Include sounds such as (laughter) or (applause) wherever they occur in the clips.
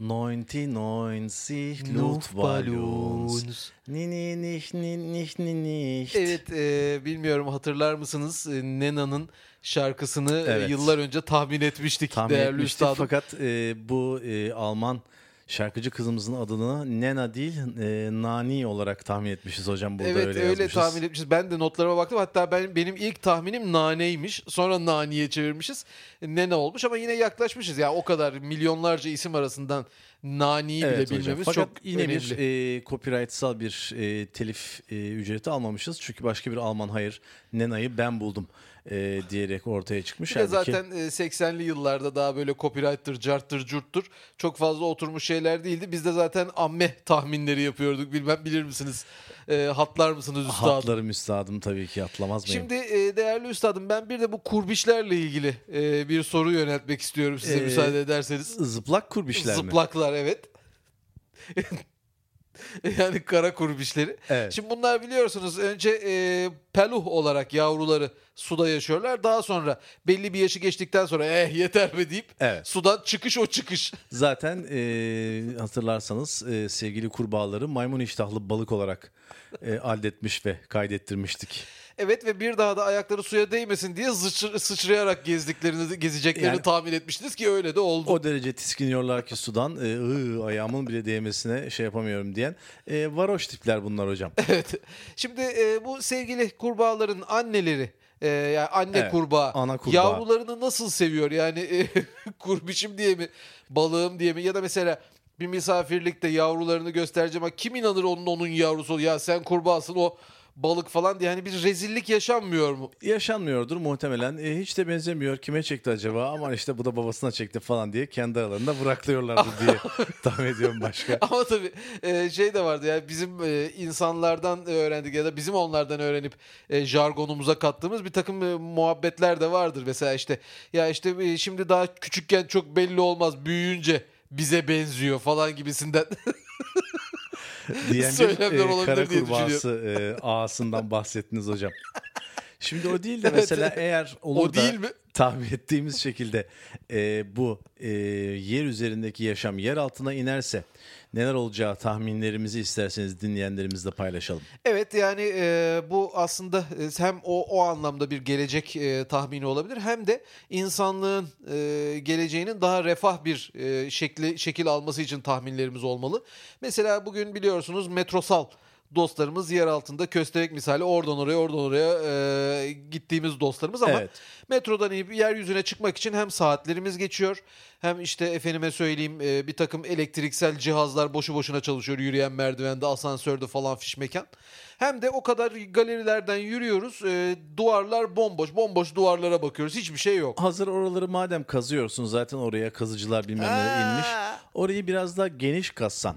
99 Luftballons. Ni ni nicht ni nicht ni nicht. Evet e, bilmiyorum hatırlar mısınız e, Nena'nın şarkısını e, Evet. yıllar önce tahmin etmiştik Tahmin değerli etmiştik üstadım. fakat e, bu e, Alman şarkıcı kızımızın adını Nena değil e, Nani olarak tahmin etmişiz hocam burada evet öyle, öyle, yazmışız. tahmin etmişiz. Ben de notlarıma baktım. Hatta ben benim ilk tahminim naneymiş. Sonra naniye çevirmişiz. Nene olmuş ama yine yaklaşmışız. Ya o kadar milyonlarca isim arasından naniyi Evet bile hocam. bilmemiz Fakat çok yine önemli. bir e, copyrightsal bir e, telif e, ücreti almamışız. Çünkü başka bir Alman hayır Nena'yı ben buldum e, diyerek ortaya çıkmış. Bir de zaten e, 80'li yıllarda daha böyle copyright'tır, carttır, curttur çok fazla oturmuş şeyler değildi. Biz de zaten amme tahminleri yapıyorduk. Bilmem bilir misiniz? E, hatlar mısınız üstadım? Hatlarım üstadım tabii ki atlamaz mıyım? Şimdi e, değerli üstadım ben bir de bu kurbişlerle ilgili e, bir soru yöneltmek istiyorum size Ee, müsaade ederseniz. Zıplak kurbişler mi? Zıplaklar evet. (laughs) (laughs) yani kara kurbişleri. Evet. Şimdi bunlar biliyorsunuz önce e, peluh olarak yavruları suda yaşıyorlar. Daha sonra belli bir yaşı geçtikten sonra eh yeter be deyip Evet. sudan çıkış o çıkış. (laughs) Zaten e, hatırlarsanız e, sevgili kurbağaları maymun iştahlı balık olarak e, aldetmiş ve kaydettirmiştik. Evet ve bir daha da ayakları suya değmesin diye sıçr- sıçrayarak gezdiklerini gezeceklerini Yani- tahmin etmiştiniz ki öyle de oldu. O derece tiskiniyorlar ki sudan e, "Iı, ayağımın bile değmesine şey yapamıyorum diyen e, varoş tipler bunlar hocam. (laughs) Evet. Şimdi e, bu sevgili kurbağaların anneleri e, yani anne Evet, kurbağa, ana kurbağa. yavrularını nasıl seviyor? Yani e, (laughs) kurbişim diye mi, balığım diye mi ya da mesela bir misafirlikte yavrularını göstereceğim ama kim inanır onun onun yavrusu ya sen kurbağasın o balık falan diye hani bir rezillik yaşanmıyor mu? Yaşanmıyordur muhtemelen. E, hiç de benzemiyor. Kime çekti acaba? Aman işte bu da babasına çekti falan diye kendi aralarında bıraklıyorlardı (laughs) diye tahmin ediyorum başka. (laughs) Ama tabii e, şey de vardı ya bizim e, insanlardan öğrendik ya da bizim onlardan öğrenip e, jargonumuza kattığımız bir takım e, muhabbetler de vardır. Mesela işte ya işte e, şimdi daha küçükken çok belli olmaz büyüyünce bize benziyor falan gibisinden. (laughs) (laughs) Söylemler e, olabilir kara diye kurbağası e, ağasından bahsettiniz hocam. Şimdi o değil de (laughs) mesela eğer olur O da değil mi? tahmin ettiğimiz şekilde e, bu e, yer üzerindeki yaşam yer altına inerse neler olacağı tahminlerimizi isterseniz dinleyenlerimizle paylaşalım. Evet yani e, bu aslında e, hem o o anlamda bir gelecek e, tahmini olabilir hem de insanlığın e, geleceğinin daha refah bir e, şekli şekil alması için tahminlerimiz olmalı. Mesela bugün biliyorsunuz metrosal dostlarımız yer altında köstebek misali oradan oraya oradan oraya e, gittiğimiz dostlarımız ama Evet. metrodan inip yeryüzüne çıkmak için hem saatlerimiz geçiyor hem işte efendime söyleyeyim e, bir takım elektriksel cihazlar boşu boşuna çalışıyor yürüyen merdivende asansörde falan fiş mekan. Hem de o kadar galerilerden yürüyoruz e, duvarlar bomboş bomboş duvarlara bakıyoruz hiçbir şey yok. Hazır oraları madem kazıyorsun zaten oraya kazıcılar bilmem neler inmiş. Orayı biraz daha geniş kazsan.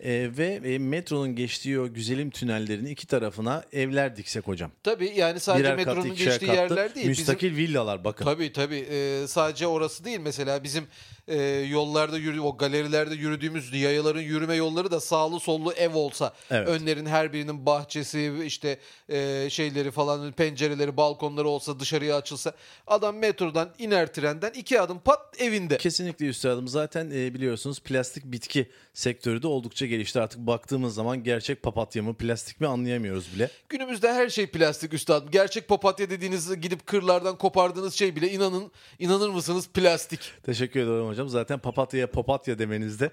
E, ve e, metronun geçtiği o güzelim tünellerin iki tarafına evler diksek hocam. Tabii yani sadece Birer katlı, metronun ikişer geçtiği katlı, yerler değil. Bizim- müstakil villalar bakın. Tabii tabii Ee, sadece orası değil mesela bizim e, yollarda yürü o galerilerde yürüdüğümüz yayaların yürüme yolları da sağlı sollu ev olsa Evet. önlerin her birinin bahçesi işte e, şeyleri falan pencereleri balkonları olsa dışarıya açılsa adam metrodan iner trenden iki adım pat evinde. Kesinlikle üstadım. Zaten e, biliyorsunuz plastik bitki sektörü de oldukça gelişti. Artık baktığımız zaman gerçek papatya mı plastik mi anlayamıyoruz bile. Günümüzde her şey plastik üstadım. Gerçek papatya dediğiniz gidip kırlardan kopardığınız şey bile inanın inanır mısınız plastik. Teşekkür ederim hocam. Zaten papatyaya papatya demeniz de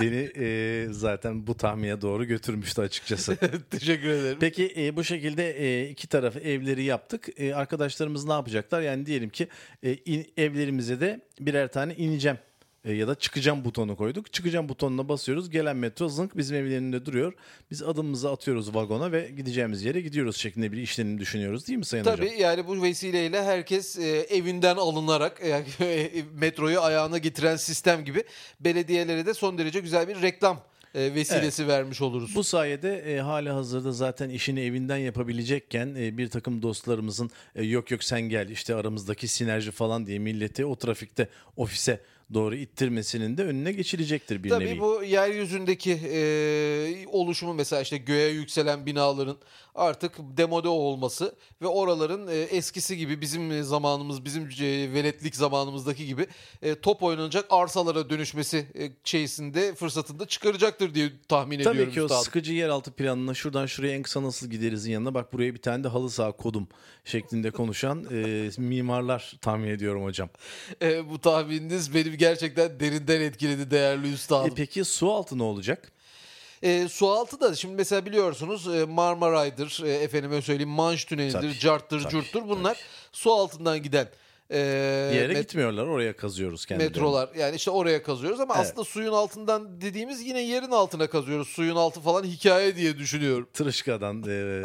beni e, zaten bu tahmine doğru götürmüştü açıkçası. (laughs) Teşekkür ederim. Peki e, bu şekilde e, iki tarafı evleri yaptık. E, arkadaşlarımız ne yapacaklar? Yani diyelim ki e, in- evlerimize de birer tane ineceğim e, ya da çıkacağım butonu koyduk. Çıkacağım butonuna basıyoruz. Gelen metro zınk bizim evin önünde duruyor. Biz adımımızı atıyoruz vagona ve gideceğimiz yere gidiyoruz şeklinde bir işlenim düşünüyoruz değil mi Sayın Tabii Hocam? yani bu vesileyle herkes e, evinden alınarak (laughs) e, metroyu ayağına getiren sistem gibi belediyelere de son derece güzel bir reklam e, vesilesi vermiş oluruz. Bu sayede e, hali hazırda zaten işini evinden yapabilecekken e, bir takım dostlarımızın e, yok yok sen gel işte aramızdaki sinerji falan diye milleti o trafikte ofise doğru ittirmesinin de önüne geçilecektir bir Tabii nevi. bu yeryüzündeki e, oluşumu mesela işte göğe yükselen binaların artık demode olması ve oraların e, eskisi gibi bizim zamanımız bizim e, veletlik zamanımızdaki gibi e, top oynanacak arsalara dönüşmesi e, şeysinde fırsatında çıkaracaktır diye tahmin Tabii ediyorum. ki o üstadım. sıkıcı yeraltı planına şuradan şuraya en kısa nasıl giderizin yanına bak buraya bir tane de halı saha kodum şeklinde konuşan e, mimarlar tahmin ediyorum hocam. E, bu tahmininiz beni gerçekten derinden etkiledi değerli E, üstadım. peki su altı ne olacak? E, su altı da şimdi mesela biliyorsunuz e, Marmaray'dır, e, efendime söyleyeyim Manş Tüneli'dir, Tabii, Cart'tır, tabii, Curt'tur bunlar su altından giden e, Bir yere met- gitmiyorlar oraya kazıyoruz kendilerini. metrolar. Yani işte oraya kazıyoruz ama Evet. aslında suyun altından dediğimiz yine yerin altına kazıyoruz. Suyun altı falan hikaye diye düşünüyorum. Tırışkadan e,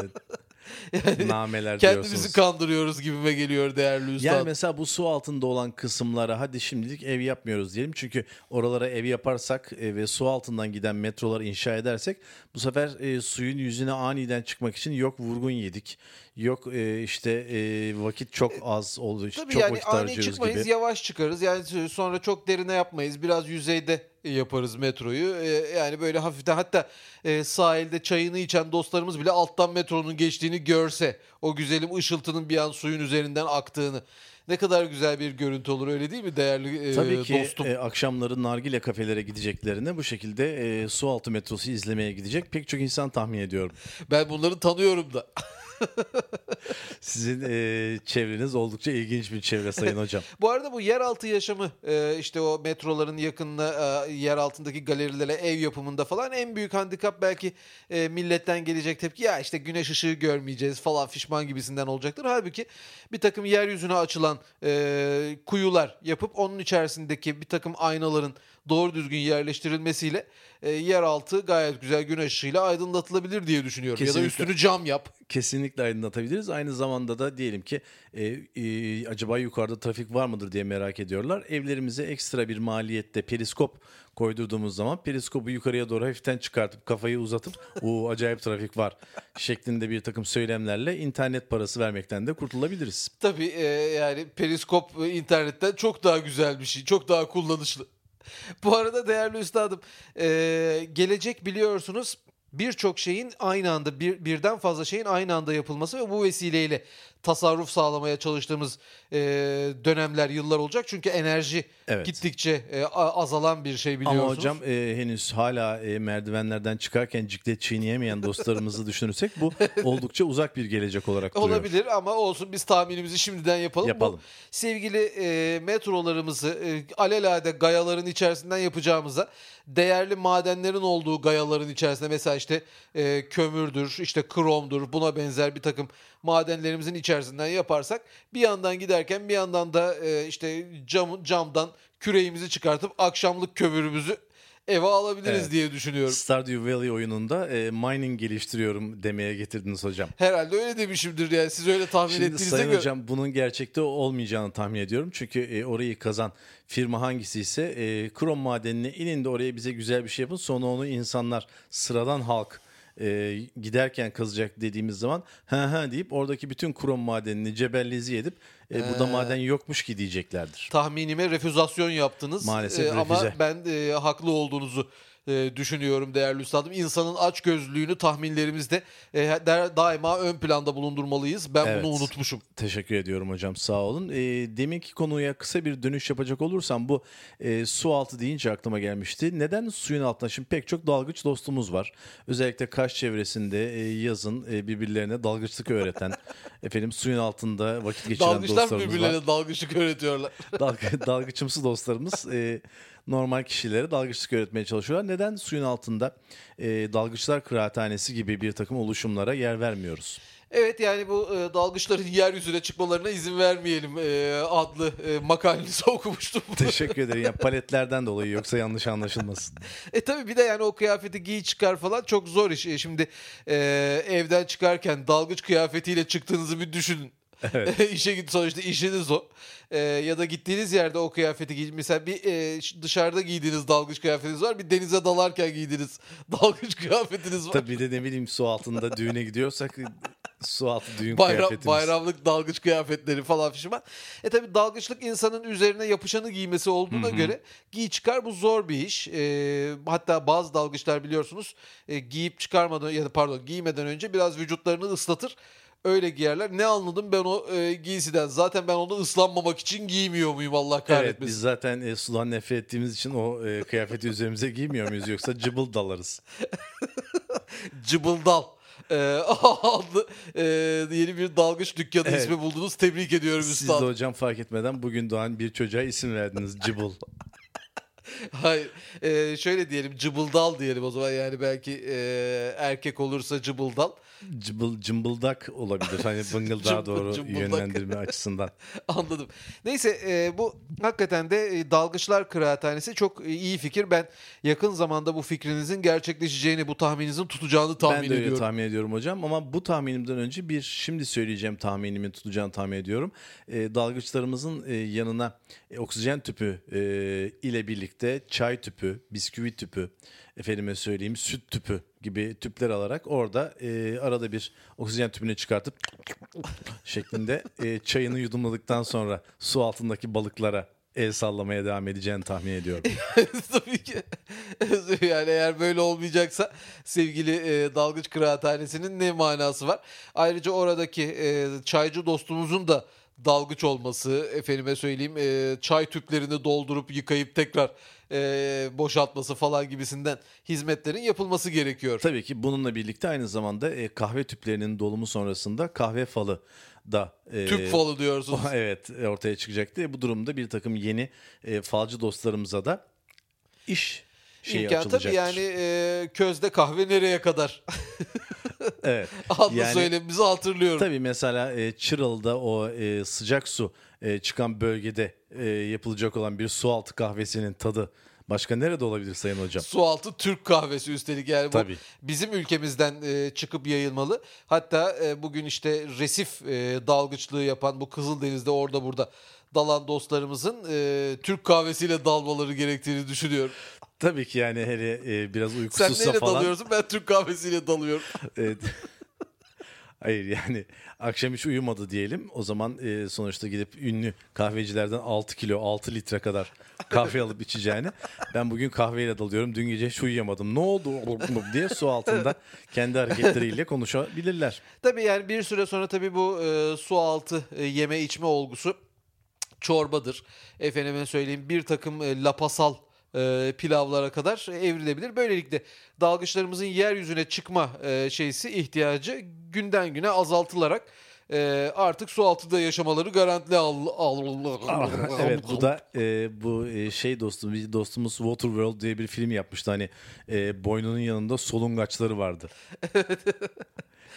(laughs) nameler Kendimizi diyorsunuz. kandırıyoruz gibime geliyor değerli üstad. Yani mesela bu su altında olan kısımlara hadi şimdilik ev yapmıyoruz diyelim. Çünkü oralara ev yaparsak e, ve su altından giden metroları inşa edersek bu sefer e, suyun yüzüne aniden çıkmak için yok vurgun yedik. Yok e, işte e, vakit çok az oldu. Tabii çok yani vakit harcıyoruz çıkmayız, gibi. yavaş çıkarız. Yani sonra çok derine yapmayız. Biraz yüzeyde yaparız metroyu. Ee, yani böyle hafiften hatta e, sahilde çayını içen dostlarımız bile alttan metronun geçtiğini görse o güzelim ışıltının bir an suyun üzerinden aktığını. Ne kadar güzel bir görüntü olur öyle değil mi değerli e, Tabii ki dostum? e, akşamları nargile kafelere gideceklerine bu şekilde e, su altı metrosu izlemeye gidecek pek çok insan tahmin ediyorum. Ben bunları tanıyorum da. (laughs) (laughs) Sizin e, çevreniz oldukça ilginç bir çevre sayın hocam. (laughs) Bu arada bu yeraltı yaşamı e, işte o metroların yakınına e, yer altındaki galerilere ev yapımında falan en büyük handikap belki e, milletten gelecek tepki ya işte güneş ışığı görmeyeceğiz falan fişman gibisinden olacaktır. Halbuki bir takım yeryüzüne açılan e, kuyular yapıp onun içerisindeki bir takım aynaların doğru düzgün yerleştirilmesiyle e, yeraltı gayet güzel güneş ışığıyla aydınlatılabilir diye düşünüyorum. Ya da Kesinlikle. üstünü cam yap. Kesinlikle aydınlatabiliriz. Aynı zamanda da diyelim ki e, e, acaba yukarıda trafik var mıdır diye merak ediyorlar. Evlerimize ekstra bir maliyette periskop koydurduğumuz zaman periskopu yukarıya doğru hafiften çıkartıp kafayı uzatıp o acayip trafik var şeklinde bir takım söylemlerle internet parası vermekten de kurtulabiliriz. Tabii e, yani periskop internetten çok daha güzel bir şey. Çok daha kullanışlı. (laughs) Bu arada değerli üstadım e, gelecek biliyorsunuz birçok şeyin aynı anda bir, birden fazla şeyin aynı anda yapılması ve bu vesileyle tasarruf sağlamaya çalıştığımız e, dönemler yıllar olacak. Çünkü enerji Evet. gittikçe e, azalan bir şey biliyorsunuz. Ama hocam e, henüz hala e, merdivenlerden çıkarken ciklet çiğneyemeyen dostlarımızı düşünürsek bu (laughs) oldukça uzak bir gelecek olarak duruyor. Olabilir ama olsun biz tahminimizi şimdiden yapalım. Yapalım. Bu sevgili e, metrolarımızı e, alelade gayaların içerisinden yapacağımıza değerli madenlerin olduğu gayaların içerisinde mesela işte e, kömürdür, işte kromdur buna benzer bir takım madenlerimizin içerisinden yaparsak bir yandan giderken bir yandan da e, işte cam, camdan küreğimizi çıkartıp akşamlık kömürümüzü eve alabiliriz Evet. diye düşünüyorum. Stardew Valley oyununda e, mining geliştiriyorum demeye getirdiniz hocam. Herhalde öyle demişimdir yani siz öyle tahmin Şimdi ettiğinize göre. Hocam bunun gerçekte olmayacağını tahmin ediyorum. Çünkü e, orayı kazan firma hangisi ise e, krom madenine inin de oraya bize güzel bir şey yapın. Sonra onu insanlar sıradan halk e, giderken kazacak dediğimiz zaman ha ha deyip oradaki bütün krom madenini cebellezi edip e, burada Ee. maden yokmuş ki diyeceklerdir. tahminime refüzasyon yaptınız. Maalesef ama refüze. ben e, haklı olduğunuzu e, düşünüyorum değerli üstadım. İnsanın açgözlülüğünü tahminlerimizde e, da- daima ön planda bulundurmalıyız. Ben Evet. bunu unutmuşum. Teşekkür ediyorum hocam sağ olun. E, deminki konuya kısa bir dönüş yapacak olursam bu e, su altı deyince aklıma gelmişti. Neden suyun altında? Şimdi pek çok dalgıç dostumuz var. Özellikle Kaş çevresinde e, yazın e, birbirlerine dalgıçlık öğreten, (laughs) efendim suyun altında vakit geçiren Dalgıçlar mı dostlarımız var. birbirlerine dalgıçlık öğretiyorlar? Dalg- dalgıçımsı dostlarımız e, normal kişilere dalgıçlık öğretmeye çalışıyorlar. Neden suyun altında e, dalgıçlar kıraathanesi gibi bir takım oluşumlara yer vermiyoruz? Evet yani bu e, dalgıçların yeryüzüne çıkmalarına izin vermeyelim e, adlı e, makalenizi (laughs) okumuştum. Teşekkür ederim. Ya (laughs) paletlerden dolayı yoksa yanlış anlaşılmasın. E tabi bir de yani o kıyafeti giy çıkar falan çok zor iş. E, şimdi e, evden çıkarken dalgıç kıyafetiyle çıktığınızı bir düşünün. Evet. (laughs) İşe git sonuçta işiniz o. E, ya da gittiğiniz yerde o kıyafeti giy. Mesela bir e, dışarıda giydiğiniz dalgıç kıyafetiniz var. Bir denize dalarken giydiğiniz (laughs) dalgıç kıyafetiniz var. Tabii de ne bileyim su altında düğüne gidiyorsak Su altı düğün Bayram, kıyafetimiz. bayramlık dalgıç kıyafetleri falan fişman. E tabi dalgıçlık insanın üzerine yapışanı giymesi olduğuna göre giy çıkar bu zor bir iş. E, hatta bazı dalgıçlar biliyorsunuz e, giyip çıkarmadan ya da pardon giymeden önce biraz vücutlarını ıslatır. Öyle giyerler. Ne anladım ben o e, giysiden? Zaten ben onu ıslanmamak için giymiyor muyum Allah Evet kahretmesin. biz zaten e, sudan nefret ettiğimiz için o e, kıyafeti üzerimize giymiyor muyuz yoksa cıbıl dalarız. (laughs) Cıbıldal. E, (laughs) adlı e, yeni bir dalgıç dükkanı Evet. ismi buldunuz. Tebrik ediyorum Siz de üstad. hocam fark etmeden bugün doğan bir çocuğa isim verdiniz cıbıl. (laughs) Hayır. Ee, şöyle diyelim cıbıldal diyelim o zaman yani belki e, erkek olursa cıbıldal. Cıbıl, cımbıldak olabilir. Hani (laughs) bıngıldağa doğru cımbıldak. yönlendirme açısından. (laughs) Anladım. Neyse e, bu hakikaten de e, Dalgıçlar Kıraathanesi çok e, iyi fikir. Ben yakın zamanda bu fikrinizin gerçekleşeceğini, bu tahmininizin tutacağını tahmin ben de öyle ediyorum. tahmin ediyorum hocam ama bu tahminimden önce bir şimdi söyleyeceğim tahminimin tutacağını tahmin ediyorum. E, dalgıçlarımızın e, yanına e, oksijen tüpü e, ile birlikte çay tüpü, bisküvi tüpü, efendime söyleyeyim süt tüpü gibi tüpler alarak orada e, arada bir oksijen tüpünü çıkartıp (laughs) şeklinde e, çayını yudumladıktan sonra su altındaki balıklara el sallamaya devam edeceğini tahmin ediyorum. (laughs) Tabii ki. (laughs) yani eğer böyle olmayacaksa sevgili e, Dalgıç Kıraathanesi'nin ne manası var? Ayrıca oradaki e, çaycı dostumuzun da dalgıç olması, efendime söyleyeyim e, çay tüplerini doldurup yıkayıp tekrar e, boşaltması falan gibisinden hizmetlerin yapılması gerekiyor. Tabii ki bununla birlikte aynı zamanda e, kahve tüplerinin dolumu sonrasında kahve falı da e, Tüp falı diyorsunuz. (laughs) evet ortaya çıkacaktı. Bu durumda bir takım yeni e, falcı dostlarımıza da iş şeyi İmkan açılacaktır. tabii yani e, közde kahve nereye kadar? (laughs) evet. (laughs) Adlı Yani- söylemimizi hatırlıyorum. Tabii mesela e, Çıralı'da o e, sıcak su e, çıkan bölgede e, yapılacak olan bir su altı kahvesinin tadı başka nerede olabilir Sayın Hocam? Sualtı Türk kahvesi üstelik yani bu Tabii. bizim ülkemizden e, çıkıp yayılmalı. Hatta e, bugün işte resif e, dalgıçlığı yapan bu Kızıldeniz'de orada burada dalan dostlarımızın e, Türk kahvesiyle dalmaları gerektiğini düşünüyorum. Tabii ki yani hele e, biraz Sen uykusuzsa neyle falan. dalıyorsun? Ben Türk kahvesiyle dalıyorum. (laughs) Evet. Hayır yani akşam hiç uyumadı diyelim. O zaman e, sonuçta gidip ünlü kahvecilerden 6 kilo 6 litre kadar kahve alıp içeceğini. Ben bugün kahveyle dalıyorum. Dün gece hiç uyuyamadım. Ne oldu (laughs) diye su altında kendi hareketleriyle konuşabilirler. Tabii yani bir süre sonra tabii bu e, su altı e, yeme içme olgusu çorbadır. Efendime söyleyeyim bir takım e, lapasal e, pilavlara kadar evrilebilir. Böylelikle dalgıçlarımızın yeryüzüne çıkma e, şeysi ihtiyacı günden güne azaltılarak e, artık su altında yaşamaları garantili al, al, evet bu da e, bu e, şey dostum bir dostumuz Waterworld diye bir film yapmıştı. Hani e, boynunun yanında solungaçları vardı. (laughs)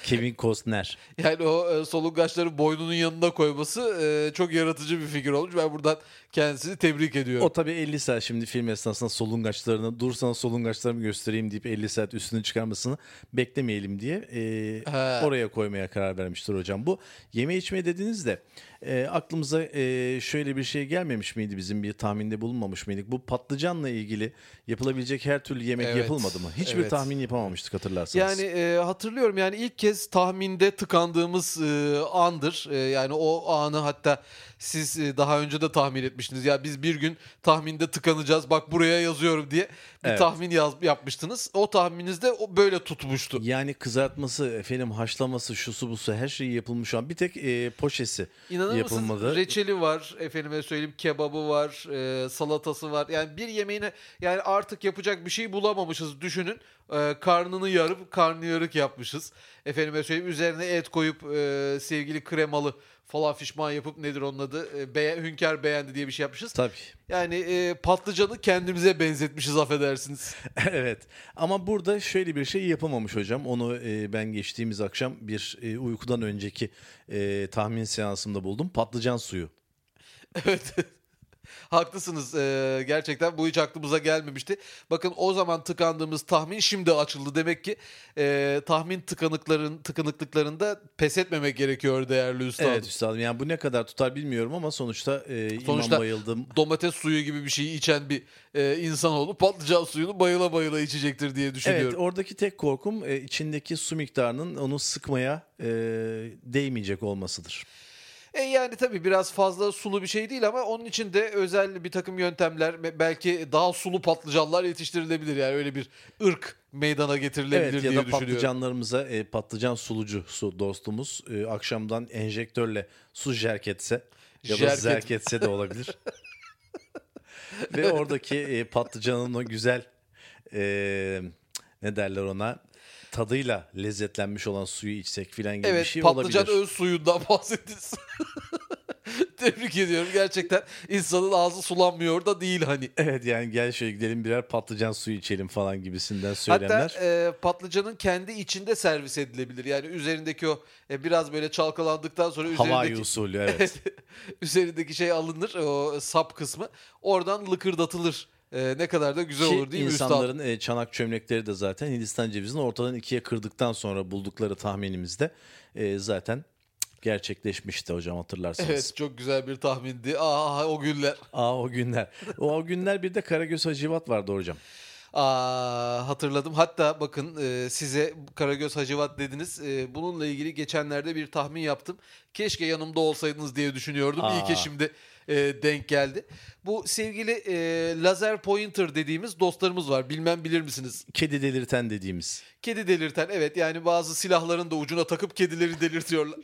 Kevin Costner. (laughs) Yani o e, solungaçları boynunun yanına koyması e, çok yaratıcı bir fikir olmuş. Ben buradan kendisini tebrik ediyorum. O tabii 50 saat şimdi film esnasında solungaçlarını dur sana solungaçlarımı göstereyim deyip 50 saat üstünü çıkarmasını beklemeyelim diye e, oraya koymaya karar vermiştir hocam. Bu yeme içme dediğinizde e, aklımıza e, şöyle bir şey gelmemiş miydi bizim bir tahminde bulunmamış mıydık? Bu patlıcanla ilgili yapılabilecek her türlü yemek Evet, yapılmadı mı? Hiçbir evet. tahmin yapamamıştık hatırlarsanız. Yani e, hatırlıyorum yani ilk kez tahminde tıkandığımız e, andır. E, yani o anı hatta siz e, daha önce de tahmin etmiştiniz. Ya biz bir gün tahminde tıkanacağız. Bak buraya yazıyorum diye Evet. tahmin yaz, yapmıştınız. O tahmininizde o böyle tutmuştu. Yani kızartması, efendim haşlaması, şusu busu her şeyi yapılmış an. Bir tek e, poşesi İnanır yapılmadı. mısınız? Reçeli var, efendime söyleyeyim kebabı var, e, salatası var. Yani bir yemeğine yani artık yapacak bir şey bulamamışız düşünün. E, karnını yarıp karnıyarık yapmışız. Efendime söyleyeyim üzerine et koyup e, sevgili kremalı falan fişman yapıp nedir onun adı? E, beye- hünkar beğendi diye bir şey yapmışız. Tabii. Yani e, patlıcanı kendimize benzetmişiz affedersiniz. (laughs) evet. Ama burada şöyle bir şey yapamamış hocam. Onu e, ben geçtiğimiz akşam bir e, uykudan önceki e, tahmin seansımda buldum. Patlıcan suyu. evet. Haklısınız. Ee, gerçekten bu hiç aklımıza gelmemişti. Bakın o zaman tıkandığımız tahmin şimdi açıldı. Demek ki e, tahmin tıkanıkların tıkanıklıklarında pes etmemek gerekiyor değerli üstadım. Evet üstadım yani bu ne kadar tutar bilmiyorum ama sonuçta, e, Sonuçta İmam Bayıldım Domates suyu gibi bir şeyi içen bir e, insanoğlu patlıcan suyunu bayıla bayıla içecektir diye Evet düşünüyorum. oradaki tek korkum e, içindeki su miktarının onu sıkmaya e, değmeyecek olmasıdır. E yani tabii biraz fazla sulu bir şey değil ama onun için de özel bir takım yöntemler belki daha sulu patlıcanlar yetiştirilebilir. Yani öyle bir ırk meydana getirilebilir Evet ya diye da düşünüyorum. patlıcanlarımıza e, patlıcan sulucu su dostumuz e, akşamdan enjektörle su jerk etse ya da Jerk et- zerk etse de olabilir. (laughs) Ve oradaki e, patlıcanın o güzel e, ne derler ona tadıyla lezzetlenmiş olan suyu içsek filan gibi bir Evet şey patlıcan olabilir. öz suyundan (laughs) bahsedilsin. (laughs) Tebrik ediyorum. Gerçekten insanın ağzı sulanmıyor da değil hani. Evet yani gel şöyle gidelim birer patlıcan suyu içelim falan gibisinden söylemler. Hatta e, patlıcanın kendi içinde servis edilebilir. Yani üzerindeki o e, biraz böyle çalkalandıktan sonra üzerindeki usulü (laughs) evet. üzerindeki şey alınır o sap kısmı. Oradan lıkırdatılır. E, ne kadar da güzel Ki olur değil mi üstadım? insanların e, çanak çömlekleri de zaten Hindistan cevizini ortadan ikiye kırdıktan sonra buldukları tahminimizde e, zaten gerçekleşmişti hocam hatırlarsanız. Evet çok güzel bir tahmindi. Aa o günler. Aa o günler. O, o günler bir de Karagöz Hacivat vardı hocam. Aa hatırladım. Hatta bakın e, size Karagöz Hacivat dediniz. E, bununla ilgili geçenlerde bir tahmin yaptım. Keşke yanımda olsaydınız diye düşünüyordum. İyi Aa. ki şimdi e, denk geldi. Bu sevgili e, lazer pointer dediğimiz dostlarımız var. Bilmem bilir misiniz? Kedi delirten dediğimiz. Kedi delirten evet yani bazı silahların da ucuna takıp kedileri delirtiyorlar.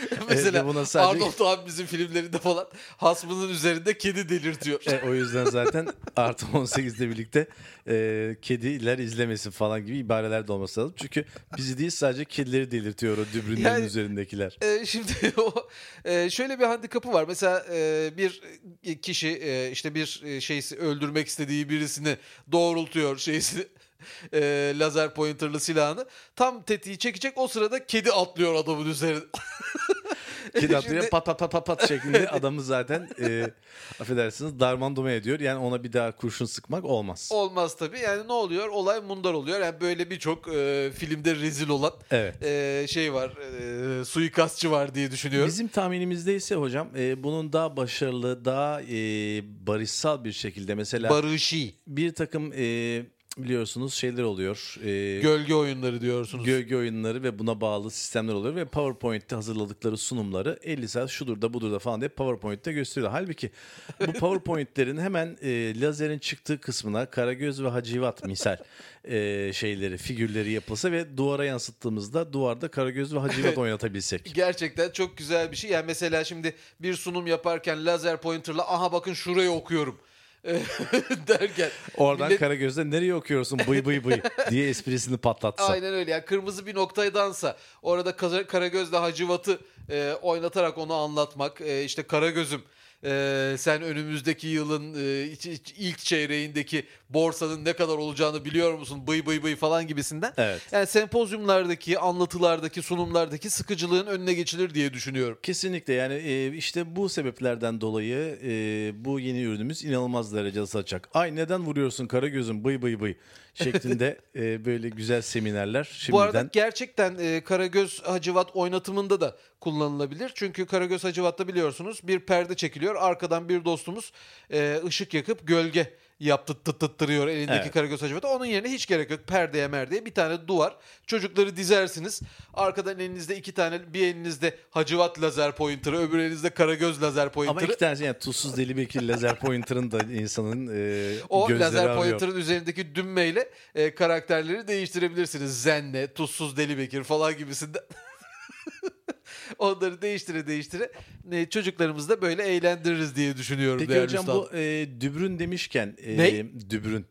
(laughs) Mesela ve buna sadece- Arnold abimizin filmlerinde falan hasmının üzerinde kedi delirtiyor. E, o yüzden zaten (laughs) artı 18'de birlikte e, kediler izlemesin falan gibi ibareler de olması lazım. Çünkü bizi değil sadece kedileri delirtiyor o dübrünlerin Yani- üzerindekiler. Ee, şimdi (laughs) o e, şöyle bir handikapı var. Mesela e, bir kişi e, işte bir e, şeysi öldürmek istediği birisini doğrultuyor şeysi e, lazer pointerlı silahını. Tam tetiği çekecek o sırada kedi atlıyor adamın üzerine. (laughs) Kedi atlıyor pat pat pat pat pat şeklinde (laughs) adamı zaten e, affedersiniz darman ediyor. Yani ona bir daha kurşun sıkmak olmaz. Olmaz tabii. Yani ne oluyor? Olay mundar oluyor. Yani böyle birçok e, filmde rezil olan Evet. e, şey var. E, suikastçı var diye düşünüyorum. Bizim tahminimizde ise hocam e, bunun daha başarılı, daha e, barışsal bir şekilde mesela Barışi. bir takım e, biliyorsunuz şeyler oluyor. E, Gölge oyunları diyorsunuz. gölge oyunları ve buna bağlı sistemler oluyor ve PowerPoint'te hazırladıkları sunumları 50 saat şudur da budur da falan diye PowerPoint'te gösteriyor. Halbuki bu (laughs) PowerPoint'lerin hemen e, lazerin çıktığı kısmına Karagöz ve Hacivat misal e, şeyleri, figürleri yapılsa ve duvara yansıttığımızda duvarda Karagöz ve Hacivat (laughs) oynatabilsek. Gerçekten çok güzel bir şey. Yani mesela şimdi bir sunum yaparken lazer pointerla aha bakın şurayı okuyorum (laughs) derken Oradan millet- Karagöz'de nereye okuyorsun bıy bıy bıy (laughs) diye esprisini patlatsa. Aynen öyle. Yani kırmızı bir noktaydansa orada Kara- Karagöz'le Hacivat'ı e, oynatarak onu anlatmak. E, işte Karagöz'üm e, sen önümüzdeki yılın e, ilk çeyreğindeki borsanın ne kadar olacağını biliyor musun? Bıy bıy bıy falan gibisinden. Evet. Yani sempozyumlardaki, anlatılardaki, sunumlardaki sıkıcılığın önüne geçilir diye düşünüyorum. Kesinlikle yani e, işte bu sebeplerden dolayı e, bu yeni ürünümüz inanılmaz derecede satacak. Ay neden vuruyorsun Karagöz'üm bıy bıy bıy şeklinde (laughs) e, böyle güzel seminerler şimdiden. Bu arada gerçekten e, Karagöz Hacivat oynatımında da kullanılabilir. Çünkü Karagöz Hacivat'ta biliyorsunuz bir perde çekiliyor. Arkadan bir dostumuz e, ışık yakıp gölge yaptırttırıyor elindeki Evet. Karagöz Hacivat'a. Onun yerine hiç gerek yok. Perdeye merdeye bir tane duvar. Çocukları dizersiniz. Arkadan elinizde iki tane bir elinizde Hacivat lazer pointer'ı öbür elinizde Karagöz lazer Ama pointer'ı. iki tanesi yani tuzsuz deli bekir lazer pointer'ın da insanın e, O lazer pointer'ın üzerindeki düğmeyle e, karakterleri değiştirebilirsiniz. Zenne, Tuzsuz Deli Bekir falan gibisinden. (laughs) Onları değiştire değiştire e, çocuklarımızı da böyle eğlendiririz diye düşünüyorum. Peki hocam üstadım. bu e, dübrün demişken e, Ne? dübrün.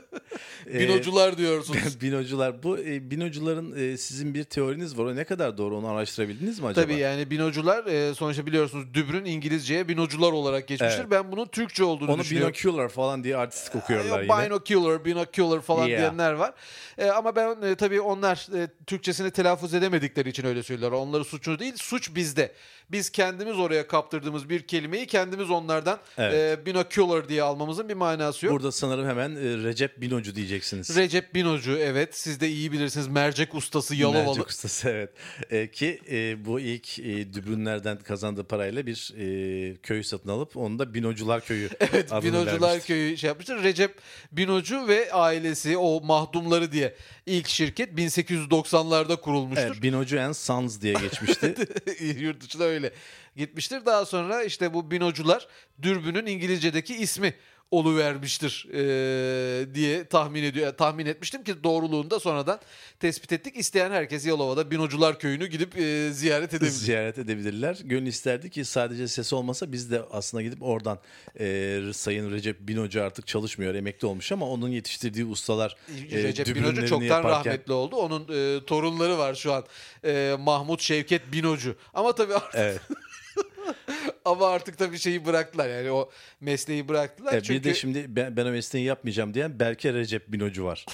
(laughs) Binocular diyorsunuz. (laughs) binocular bu e, binocuların e, sizin bir teoriniz var. O ne kadar doğru onu araştırabildiniz mi acaba? Tabii yani binocular e, sonuçta biliyorsunuz dübrün İngilizceye binocular olarak geçmiştir. Evet. Ben bunun Türkçe olduğunu Onu düşünüyorum. binocular falan diye artistik okuyorlar Yok, yine. Binocular, binocular falan Yeah. diyenler var. E, ama ben e, tabii onlar e, Türkçesini telaffuz edemedikleri için öyle söylüyorlar. Onları suçu değil, suç bizde. Biz kendimiz oraya kaptırdığımız bir kelimeyi kendimiz onlardan Evet. e, binocular diye almamızın bir manası yok. Burada sanırım hemen e, Recep Binocu diyeceksiniz. Recep Binocu evet siz de iyi bilirsiniz mercek ustası Yalovalı. Mercek ustası evet. E, ki e, bu ilk e, dübrünlerden kazandığı parayla bir e, köy satın alıp onu da Binocular Köyü (laughs) Evet Binocular vermiştir. Köyü şey yapmıştır. Recep Binocu ve ailesi o mahdumları diye ilk şirket 1890'larda kurulmuştur. Evet, Binocu and Sons diye geçmişti. (laughs) Yurt dışına öyle gitmiştir. Daha sonra işte bu binocular dürbünün İngilizce'deki ismi oluvermiştir eee, diye tahmin ediyor. Tahmin etmiştim ki doğruluğunu da sonradan tespit ettik. İsteyen herkes Yalova'da Binocular Köyü'nü gidip eee, ziyaret edebilir. ziyaret edebilirler. Gönül isterdi ki sadece sesi olmasa biz de aslında gidip oradan e, Sayın Recep Binocu artık çalışmıyor, emekli olmuş ama onun yetiştirdiği ustalar e, Recep Binocu çoktan yaparken- rahmetli oldu. Onun eee, torunları var şu an. Eee, Mahmut Şevket Binocu. Ama tabii artık, Evet. (laughs) ama artık tabii şeyi bıraktılar. Yani o mesleği bıraktılar. Evet, Çünkü Bir de şimdi ben, ben o mesleği yapmayacağım diyen Berke Recep Binocu var.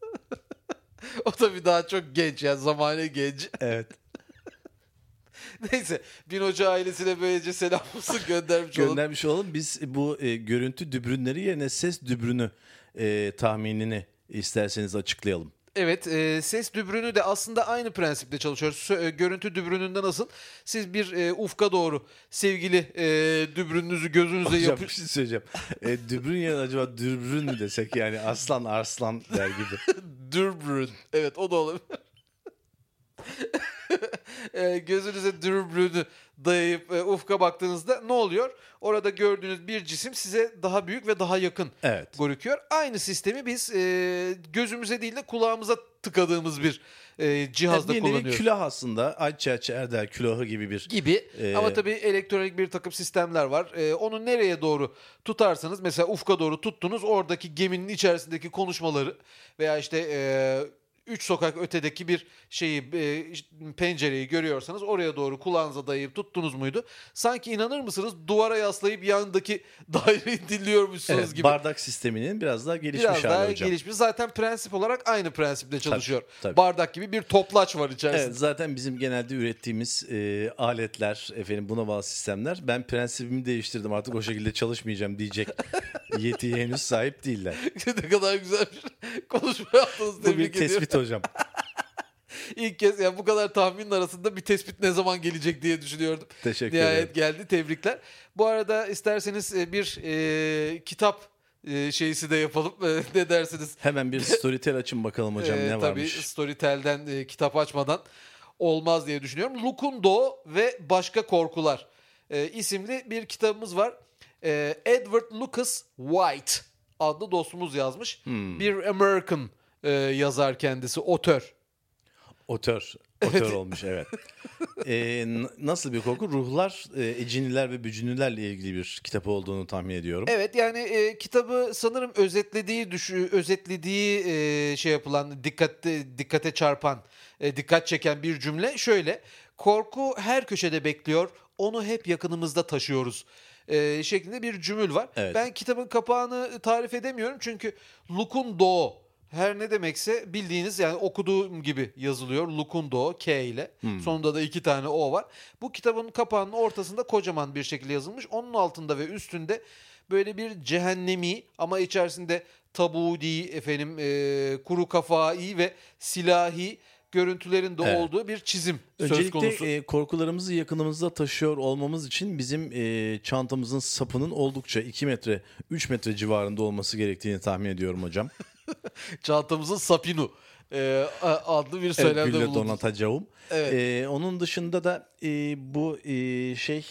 (laughs) o tabii daha çok genç yani zamane genç. Evet. (laughs) Neyse Binocu ailesine böylece selam olsun göndermiş olalım. Göndermiş olalım. Biz bu e, görüntü dübrünleri yerine ses dübrünü e, tahminini isterseniz açıklayalım. Evet e, ses dübrünü de aslında aynı prensiple çalışıyoruz. Sö- e, görüntü dübrününde nasıl? Siz bir e, ufka doğru sevgili e, dübrününüzü gözünüze Hocam bir şey söyleyeceğim. E, dübrün yerine acaba dübrün mü desek yani aslan arslan der gibi. (laughs) Dübrün. Evet o da olabilir. (laughs) e, gözünüze dübrünü dayayıp e, ufka baktığınızda ne oluyor? Orada gördüğünüz bir cisim size daha büyük ve daha yakın Evet. gözüküyor. Aynı sistemi biz e, gözümüze değil de kulağımıza tıkadığımız bir e, cihazda bir nevi kullanıyoruz. külah aslında. Ayça Erdel külahı gibi bir gibi Ee, ama tabii elektronik bir takım sistemler var. Ee, onu nereye doğru tutarsanız mesela ufka doğru tuttunuz oradaki geminin içerisindeki konuşmaları veya işte e, üç sokak ötedeki bir şeyi e, pencereyi görüyorsanız oraya doğru kulağınıza dayayıp tuttunuz muydu? Sanki inanır mısınız duvara yaslayıp yandaki (laughs) daireyi dinliyormuşsunuz Evet, gibi. bardak sisteminin biraz daha gelişmiş Biraz hali daha hocam. gelişmiş. Zaten prensip olarak aynı prensiple çalışıyor. tabii. Bardak gibi bir toplaç var içerisinde. Evet, zaten bizim genelde ürettiğimiz e, aletler, efendim buna bağlı sistemler. Ben prensibimi değiştirdim artık o şekilde çalışmayacağım diyecek (laughs) yetiye henüz sahip değiller. ne kadar güzel bir (laughs) konuşma yaptınız. Bu bir ediyorum. Tespit hocam. (laughs) İlk kez yani bu kadar tahminin arasında bir tespit ne zaman gelecek diye düşünüyordum. Teşekkür Nihayet ederim. geldi. Tebrikler. Bu arada isterseniz e, bir e, kitap e, şeysi de yapalım. (laughs) E, ne dersiniz? Hemen bir storytel açın bakalım (laughs) hocam E, ne tabii varmış. Storytel'den e, kitap açmadan olmaz diye düşünüyorum. Lukundo ve Başka Korkular e, isimli bir kitabımız var. E, Edward Lucas White adlı dostumuz yazmış. Hmm. Bir American e, yazar kendisi, otör. Otör. Otör olmuş evet. E, n- nasıl bir korku? Ruhlar, e, eciniler ve bücünülerle ilgili bir kitap olduğunu tahmin ediyorum. Evet yani e, kitabı sanırım özetlediği düşü, özetlediği e, şey yapılan dikkate dikkate çarpan e, dikkat çeken bir cümle şöyle. Korku her köşede bekliyor. Onu hep yakınımızda taşıyoruz. E, şeklinde bir cümül var. Evet. Ben kitabın kapağını tarif edemiyorum çünkü Lukundo her ne demekse bildiğiniz yani okuduğum gibi yazılıyor. Lukundo K ile. Sonunda da iki tane O var. Bu kitabın kapağının ortasında kocaman bir şekilde yazılmış. Onun altında ve üstünde böyle bir cehennemi ama içerisinde tabudi efendim e, kuru kafai ve silahi görüntülerin de Evet. olduğu bir çizim söz Öncelikle konusu. e, korkularımızı yakınımızda taşıyor olmamız için bizim e, çantamızın sapının oldukça 2 metre 3 metre civarında olması gerektiğini tahmin ediyorum hocam. (laughs) Çantamızın sapinu e, adlı bir Evet, söylemde gülle bulunduk. donatacağım. Evet. E, onun dışında da e, bu e, şey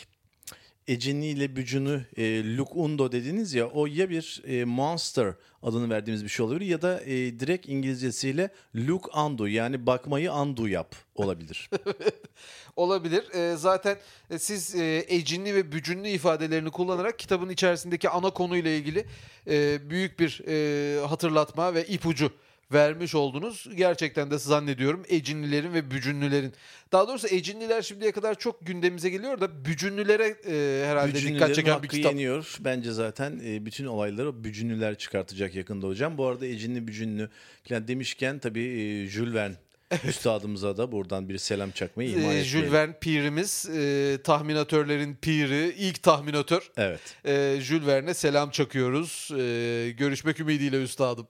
Ecini ile Bücünü e, Luke Undo dediniz ya o ya bir e, Monster adını verdiğimiz bir şey olabilir ya da e, direkt İngilizcesiyle Look Undo yani bakmayı undo yap olabilir. (laughs) Olabilir. Ee, zaten e, siz e, ecinli ve bücünlü ifadelerini kullanarak kitabın içerisindeki ana konuyla ilgili e, büyük bir e, hatırlatma ve ipucu vermiş oldunuz. Gerçekten de zannediyorum ecinlilerin ve bücünlülerin. Daha doğrusu ecinliler şimdiye kadar çok gündemimize geliyor da bücünlülere e, herhalde dikkat çeken bir kitap. yeniyor. Bence zaten e, bütün olayları bücünlüler çıkartacak yakında hocam. Bu arada Ecinli Bücünlü falan demişken tabii e, Jules Verne Üstadımıza da buradan bir selam çakmayı ihmal Ee, etmeyelim. Jules Verne pirimiz, e, tahminatörlerin piri, ilk tahminatör. Evet. E, Jules Verne'e selam çakıyoruz. E, görüşmek ümidiyle üstadım.